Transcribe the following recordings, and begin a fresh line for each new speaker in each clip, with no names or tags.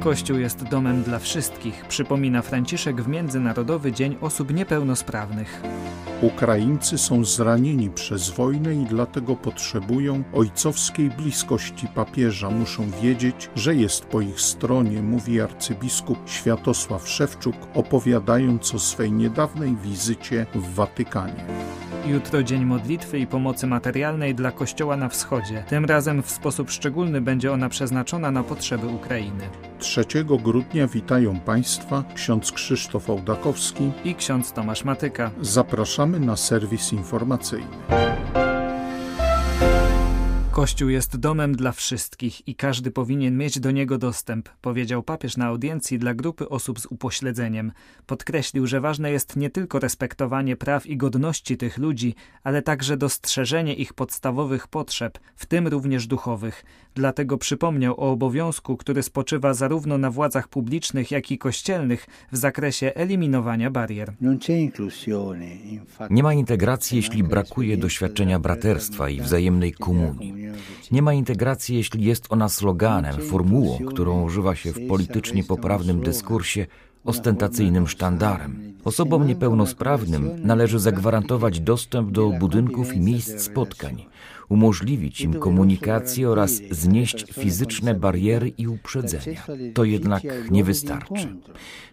Kościół jest domem dla wszystkich, przypomina Franciszek w Międzynarodowy Dzień Osób Niepełnosprawnych.
Ukraińcy są zranieni przez wojnę i dlatego potrzebują ojcowskiej bliskości papieża. Muszą wiedzieć, że jest po ich stronie, mówi arcybiskup Światosław Szewczuk, opowiadając o swej niedawnej wizycie w Watykanie.
Jutro dzień modlitwy i pomocy materialnej dla Kościoła na Wschodzie. Tym razem w sposób szczególny będzie ona przeznaczona na potrzeby Ukrainy.
3 grudnia witają Państwa ksiądz Krzysztof Ołdakowski
i ksiądz Tomasz Matyka.
Zapraszamy na serwis informacyjny.
Kościół jest domem dla wszystkich i każdy powinien mieć do niego dostęp, powiedział papież na audiencji dla grupy osób z upośledzeniem. Podkreślił, że ważne jest nie tylko respektowanie praw i godności tych ludzi, ale także dostrzeżenie ich podstawowych potrzeb, w tym również duchowych. Dlatego przypomniał o obowiązku, który spoczywa zarówno na władzach publicznych, jak i kościelnych w zakresie eliminowania barier.
Nie ma integracji, jeśli brakuje doświadczenia braterstwa i wzajemnej komunii. Nie ma integracji, jeśli jest ona sloganem, formułą, którą używa się w politycznie poprawnym dyskursie, ostentacyjnym sztandarem. Osobom niepełnosprawnym należy zagwarantować dostęp do budynków i miejsc spotkań, umożliwić im komunikację oraz znieść fizyczne bariery i uprzedzenia. To jednak nie wystarczy.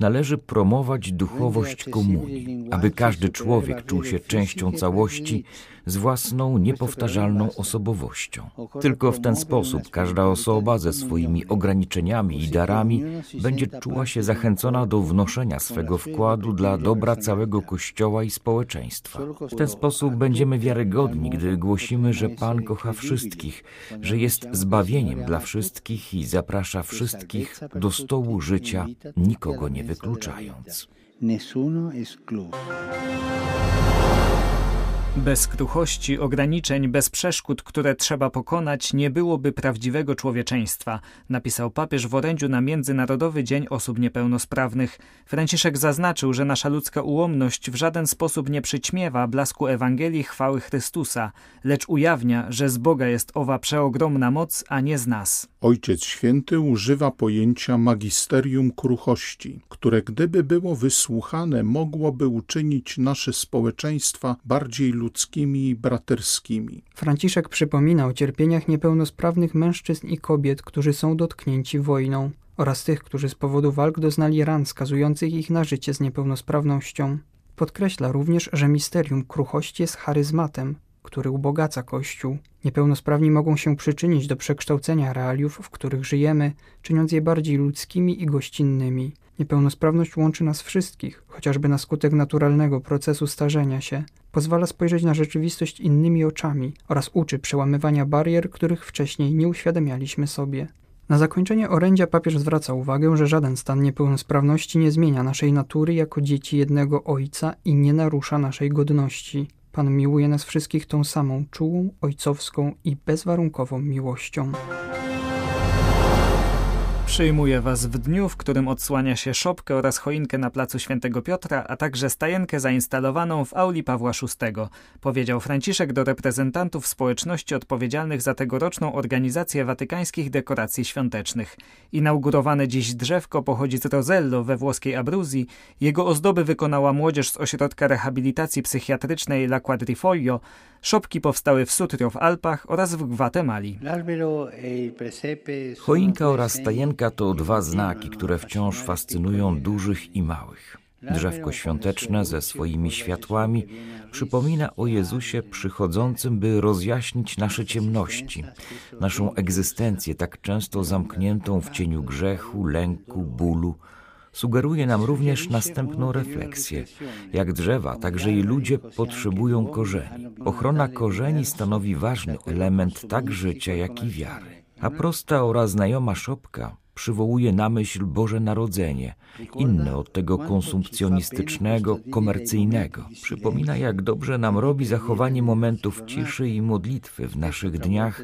Należy promować duchowość komunii, aby każdy człowiek czuł się częścią całości z własną niepowtarzalną osobowością. Tylko w ten sposób każda osoba ze swoimi ograniczeniami i darami będzie czuła się zachęcona do wnoszenia swego wkładu dla dobra całego Kościoła i społeczeństwa. W ten sposób będziemy wiarygodni, gdy głosimy, że Pan kocha wszystkich, że jest zbawieniem dla wszystkich i zaprasza wszystkich do stołu życia, nikogo nie wykluczając. Nessuno.
Bez kruchości, ograniczeń, bez przeszkód, które trzeba pokonać, nie byłoby prawdziwego człowieczeństwa, napisał papież w orędziu na Międzynarodowy Dzień Osób Niepełnosprawnych. Franciszek zaznaczył, że nasza ludzka ułomność w żaden sposób nie przyćmiewa blasku Ewangelii chwały Chrystusa, lecz ujawnia, że z Boga jest owa przeogromna moc, a nie z nas.
Ojciec Święty używa pojęcia magisterium kruchości, które gdyby było wysłuchane, mogłoby uczynić nasze społeczeństwa bardziej ludzkimi i braterskimi.
Franciszek przypomina o cierpieniach niepełnosprawnych mężczyzn i kobiet, którzy są dotknięci wojną, oraz tych, którzy z powodu walk doznali ran skazujących ich na życie z niepełnosprawnością. Podkreśla również, że misterium kruchości jest charyzmatem, który ubogaca Kościół. Niepełnosprawni mogą się przyczynić do przekształcenia realiów, w których żyjemy, czyniąc je bardziej ludzkimi i gościnnymi. Niepełnosprawność łączy nas wszystkich, chociażby na skutek naturalnego procesu starzenia się. Pozwala spojrzeć na rzeczywistość innymi oczami oraz uczy przełamywania barier, których wcześniej nie uświadamialiśmy sobie. Na zakończenie orędzia papież zwraca uwagę, że żaden stan niepełnosprawności nie zmienia naszej natury jako dzieci jednego ojca i nie narusza naszej godności. Pan miłuje nas wszystkich tą samą czułą, ojcowską i bezwarunkową miłością.
Przyjmuję Was w dniu, w którym odsłania się szopkę oraz choinkę na placu Świętego Piotra, a także stajenkę zainstalowaną w auli Pawła VI, powiedział Franciszek do reprezentantów społeczności odpowiedzialnych za tegoroczną organizację watykańskich dekoracji świątecznych. Inaugurowane dziś drzewko pochodzi z Rosello we włoskiej Abruzji. Jego ozdoby wykonała młodzież z ośrodka rehabilitacji psychiatrycznej La Quadrifoglio. Szopki powstały w Sutrio w Alpach oraz w Gwatemali.
Choinka oraz stajenka to dwa znaki, które wciąż fascynują dużych i małych. Drzewko świąteczne ze swoimi światłami przypomina o Jezusie przychodzącym, by rozjaśnić nasze ciemności, naszą egzystencję tak często zamkniętą w cieniu grzechu, lęku, bólu, sugeruje nam również następną refleksję. Jak drzewa, także i ludzie potrzebują korzeni. Ochrona korzeni stanowi ważny element tak życia, jak i wiary. A prosta oraz znajoma szopka przywołuje na myśl Boże Narodzenie, inne od tego konsumpcjonistycznego, komercyjnego. Przypomina, jak dobrze nam robi zachowanie momentów ciszy i modlitwy w naszych dniach,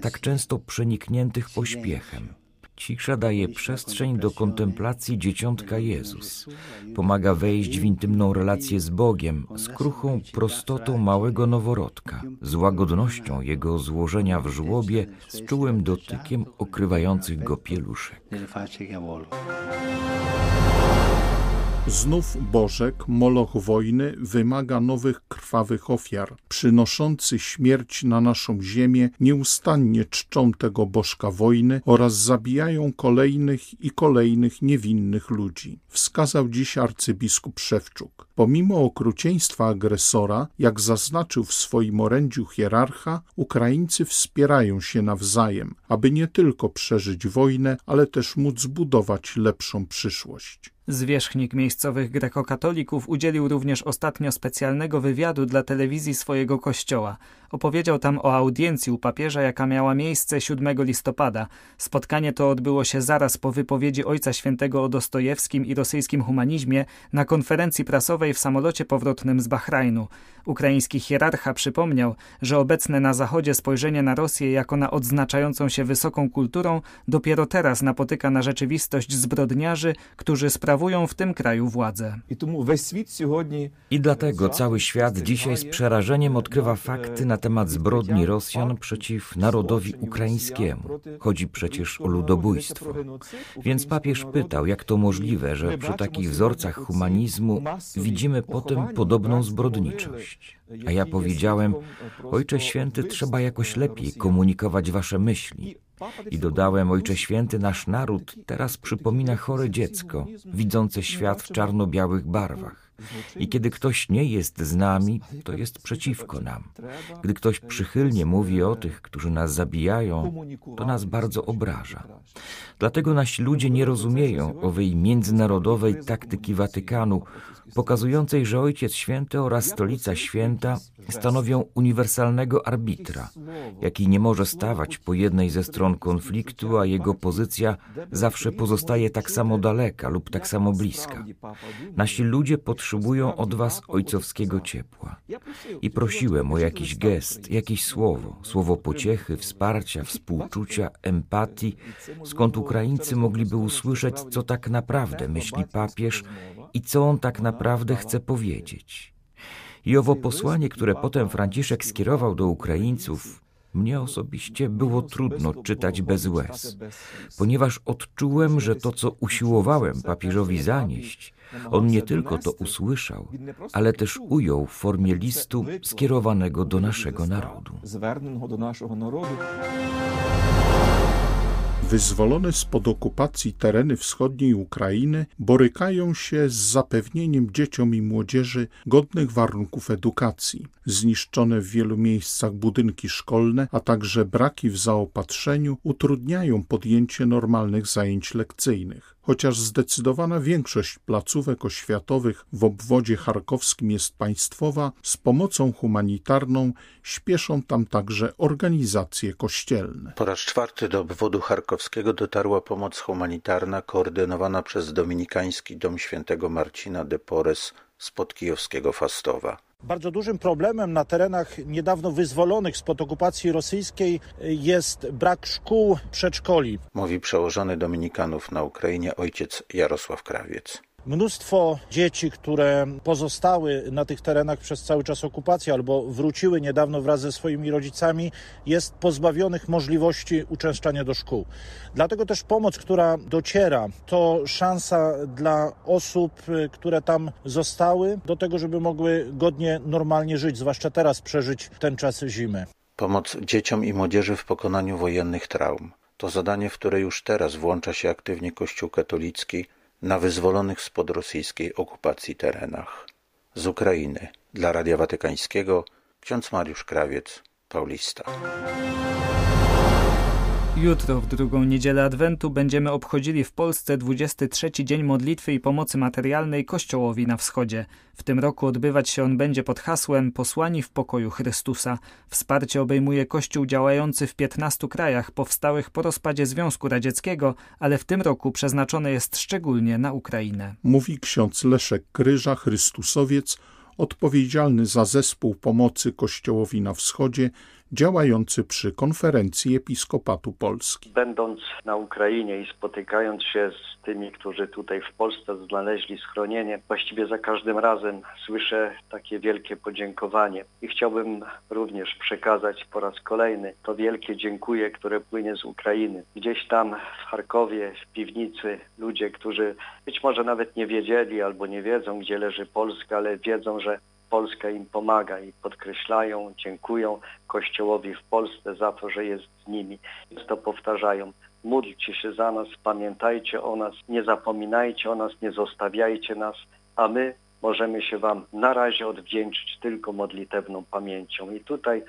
tak często przenikniętych pośpiechem. Cisza daje przestrzeń do kontemplacji dzieciątka Jezus. Pomaga wejść w intymną relację z Bogiem, z kruchą prostotą małego noworodka, z łagodnością jego złożenia w żłobie, z czułym dotykiem okrywających go pieluszek.
Znów Bożek, moloch wojny, wymaga nowych krwawych ofiar. Przynoszący śmierć na naszą ziemię nieustannie czczą tego Bożka wojny oraz zabijają kolejnych i kolejnych niewinnych ludzi. Wskazał dziś arcybiskup Szewczuk. Pomimo okrucieństwa agresora, jak zaznaczył w swoim orędziu hierarcha, Ukraińcy wspierają się nawzajem, aby nie tylko przeżyć wojnę, ale też móc budować lepszą przyszłość.
Zwierzchnik miejscowych grekokatolików udzielił również ostatnio specjalnego wywiadu dla telewizji swojego kościoła. Opowiedział tam o audiencji u papieża, jaka miała miejsce 7 listopada. Spotkanie to odbyło się zaraz po wypowiedzi Ojca Świętego o Dostojewskim i rosyjskim humanizmie na konferencji prasowej w samolocie powrotnym z Bahrajnu. Ukraiński hierarcha przypomniał, że obecne na Zachodzie spojrzenie na Rosję jako na odznaczającą się wysoką kulturą dopiero teraz napotyka na rzeczywistość zbrodniarzy, którzy sprawują w tym kraju władzę.
I dlatego cały świat dzisiaj z przerażeniem odkrywa fakty na temat zbrodni Rosjan przeciw narodowi ukraińskiemu. Chodzi przecież o ludobójstwo. Więc papież pytał, jak to możliwe, że przy takich wzorcach humanizmu widzimy potem podobną zbrodniczość. A ja powiedziałem, Ojcze Święty, trzeba jakoś lepiej komunikować wasze myśli. I dodałem, Ojcze Święty, nasz naród teraz przypomina chore dziecko, widzące świat w czarno-białych barwach. I kiedy ktoś nie jest z nami, to jest przeciwko nam. Gdy ktoś przychylnie mówi o tych, którzy nas zabijają, to nas bardzo obraża. Dlatego nasi ludzie nie rozumieją owej międzynarodowej taktyki Watykanu, pokazującej, że Ojciec Święty oraz Stolica Święta stanowią uniwersalnego arbitra, jaki nie może stawać po jednej ze stron konfliktu, a jego pozycja zawsze pozostaje tak samo daleka lub tak samo bliska. Nasi ludzie potrzebują od Was ojcowskiego ciepła. I prosiłem o jakiś gest, jakieś słowo, słowo pociechy, wsparcia, współczucia, empatii, skąd Ukraińcy mogliby usłyszeć, co tak naprawdę myśli papież i co on tak naprawdę chce powiedzieć. I owo posłanie, które potem Franciszek skierował do Ukraińców, mnie osobiście było trudno czytać bez łez, ponieważ odczułem, że to, co usiłowałem papieżowi zanieść, on nie tylko to usłyszał, ale też ujął w formie listu skierowanego do naszego narodu.
Wyzwolone spod okupacji tereny wschodniej Ukrainy borykają się z zapewnieniem dzieciom i młodzieży godnych warunków edukacji. Zniszczone w wielu miejscach budynki szkolne, a także braki w zaopatrzeniu utrudniają podjęcie normalnych zajęć lekcyjnych. Chociaż zdecydowana większość placówek oświatowych w obwodzie charkowskim jest państwowa, z pomocą humanitarną śpieszą tam także organizacje kościelne.
Po raz czwarty do obwodu charkowskiego dotarła pomoc humanitarna koordynowana przez Dominikański Dom Świętego Marcina de Porres spod kijowskiego Fastowa.
Bardzo dużym problemem na terenach niedawno wyzwolonych spod okupacji rosyjskiej jest brak szkół, przedszkoli.
Mówi przełożony Dominikanów na Ukrainie ojciec Jarosław Krawiec.
Mnóstwo dzieci, które pozostały na tych terenach przez cały czas okupacji albo wróciły niedawno wraz ze swoimi rodzicami, jest pozbawionych możliwości uczęszczania do szkół. Dlatego też pomoc, która dociera, to szansa dla osób, które tam zostały, do tego, żeby mogły godnie, normalnie żyć, zwłaszcza teraz przeżyć ten czas zimy.
Pomoc dzieciom i młodzieży w pokonaniu wojennych traum. To zadanie, w które już teraz włącza się aktywnie Kościół katolicki na wyzwolonych spod rosyjskiej okupacji terenach. Z Ukrainy dla Radia Watykańskiego ksiądz Mariusz Krawiec, Paulista.
Jutro, w drugą niedzielę Adwentu, będziemy obchodzili w Polsce 23 Dzień Modlitwy i Pomocy Materialnej Kościołowi na Wschodzie. W tym roku odbywać się on będzie pod hasłem Posłani w pokoju Chrystusa. Wsparcie obejmuje Kościół działający w 15 krajach powstałych po rozpadzie Związku Radzieckiego, ale w tym roku przeznaczone jest szczególnie na Ukrainę.
Mówi ksiądz Leszek Kryża, Chrystusowiec, odpowiedzialny za zespół pomocy Kościołowi na Wschodzie działający przy konferencji Episkopatu Polski.
Będąc na Ukrainie i spotykając się z tymi, którzy tutaj w Polsce znaleźli schronienie, właściwie za każdym razem słyszę takie wielkie podziękowanie. I chciałbym również przekazać po raz kolejny to wielkie dziękuję, które płynie z Ukrainy. Gdzieś tam w Charkowie, w piwnicy ludzie, którzy być może nawet nie wiedzieli albo nie wiedzą, gdzie leży Polska, ale wiedzą, że Polska im pomaga i podkreślają, dziękują Kościołowi w Polsce za to, że jest z nimi. To powtarzają. Módlcie się za nas, pamiętajcie o nas, nie zapominajcie o nas, nie zostawiajcie nas, a my możemy się Wam na razie odwdzięczyć tylko modlitewną pamięcią. I tutaj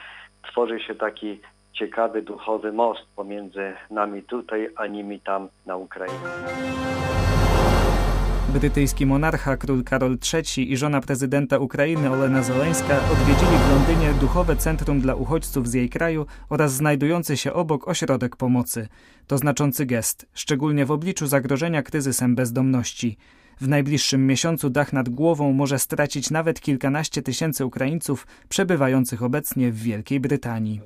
tworzy się taki ciekawy duchowy most pomiędzy nami tutaj, a nimi tam na Ukrainie.
Brytyjski monarcha król Karol III i żona prezydenta Ukrainy Olena Zoleńska odwiedzili w Londynie duchowe centrum dla uchodźców z jej kraju oraz znajdujący się obok ośrodek pomocy. To znaczący gest, szczególnie w obliczu zagrożenia kryzysem bezdomności. W najbliższym miesiącu dach nad głową może stracić nawet kilkanaście tysięcy Ukraińców przebywających obecnie w Wielkiej Brytanii.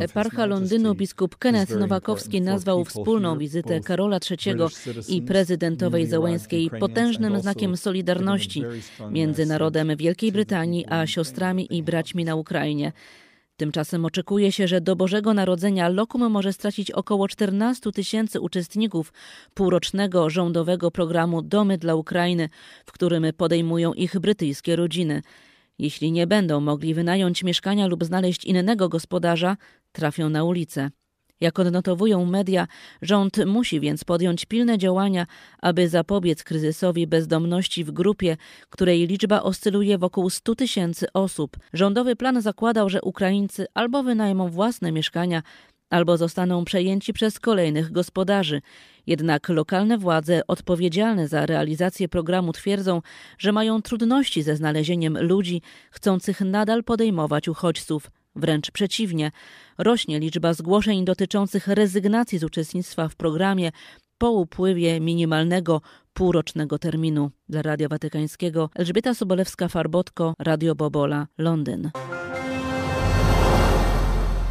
Eparcha Londynu biskup Kenneth Nowakowski nazwał wspólną wizytę Karola III i prezydentowej Zełęskiej potężnym znakiem solidarności między narodem Wielkiej Brytanii a siostrami i braćmi na Ukrainie. Tymczasem oczekuje się, że do Bożego Narodzenia Lokum może stracić około 14 tysięcy uczestników półrocznego rządowego programu Domy dla Ukrainy, w którym podejmują ich brytyjskie rodziny. Jeśli nie będą mogli wynająć mieszkania lub znaleźć innego gospodarza, trafią na ulicę. Jak odnotowują media, rząd musi więc podjąć pilne działania, aby zapobiec kryzysowi bezdomności w grupie, której liczba oscyluje wokół 100 tysięcy osób. Rządowy plan zakładał, że Ukraińcy albo wynajmą własne mieszkania, albo zostaną przejęci przez kolejnych gospodarzy. Jednak lokalne władze odpowiedzialne za realizację programu twierdzą, że mają trudności ze znalezieniem ludzi chcących nadal podejmować uchodźców. Wręcz przeciwnie, rośnie liczba zgłoszeń dotyczących rezygnacji z uczestnictwa w programie po upływie minimalnego półrocznego terminu. Dla Radia Watykańskiego Elżbieta Sobolewska-Farbotko, Radio Bobola, Londyn.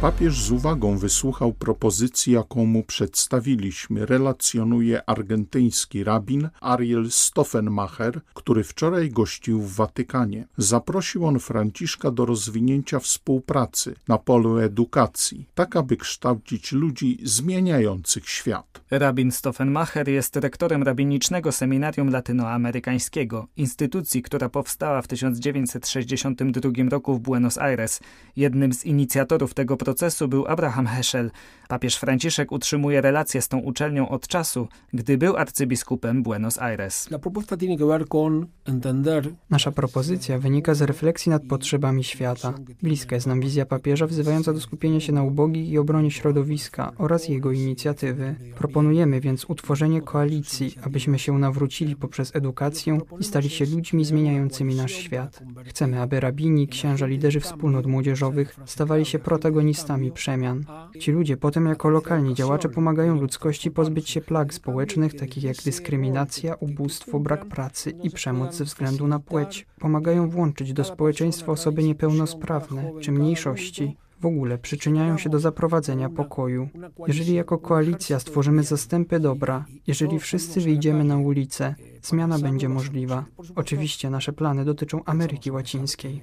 Papież z uwagą wysłuchał propozycji, jaką mu przedstawiliśmy, relacjonuje argentyński rabin Ariel Stoffenmacher, który wczoraj gościł w Watykanie. Zaprosił on Franciszka do rozwinięcia współpracy na polu edukacji, tak aby kształcić ludzi zmieniających świat.
Rabin Stoffenmacher jest rektorem rabinicznego seminarium latynoamerykańskiego, instytucji, która powstała w 1962 roku w Buenos Aires. Jednym z inicjatorów tego procesu procesu był Abraham Heschel. Papież Franciszek utrzymuje relacje z tą uczelnią od czasu, gdy był arcybiskupem Buenos Aires.
Nasza propozycja wynika z refleksji nad potrzebami świata. Bliska jest nam wizja papieża wzywająca do skupienia się na ubogich i obronie środowiska oraz jego inicjatywy. Proponujemy więc utworzenie koalicji, abyśmy się nawrócili poprzez edukację i stali się ludźmi zmieniającymi nasz świat. Chcemy, aby rabini, księża, liderzy wspólnot młodzieżowych stawali się protagonistami przemian. Ci ludzie potem jako lokalni działacze pomagają ludzkości pozbyć się plag społecznych, takich jak dyskryminacja, ubóstwo, brak pracy i przemoc ze względu na płeć. Pomagają włączyć do społeczeństwa osoby niepełnosprawne czy mniejszości w ogóle przyczyniają się do zaprowadzenia pokoju. Jeżeli jako koalicja stworzymy zastępy dobra, jeżeli wszyscy wyjdziemy na ulicę, zmiana będzie możliwa. Oczywiście nasze plany dotyczą Ameryki Łacińskiej.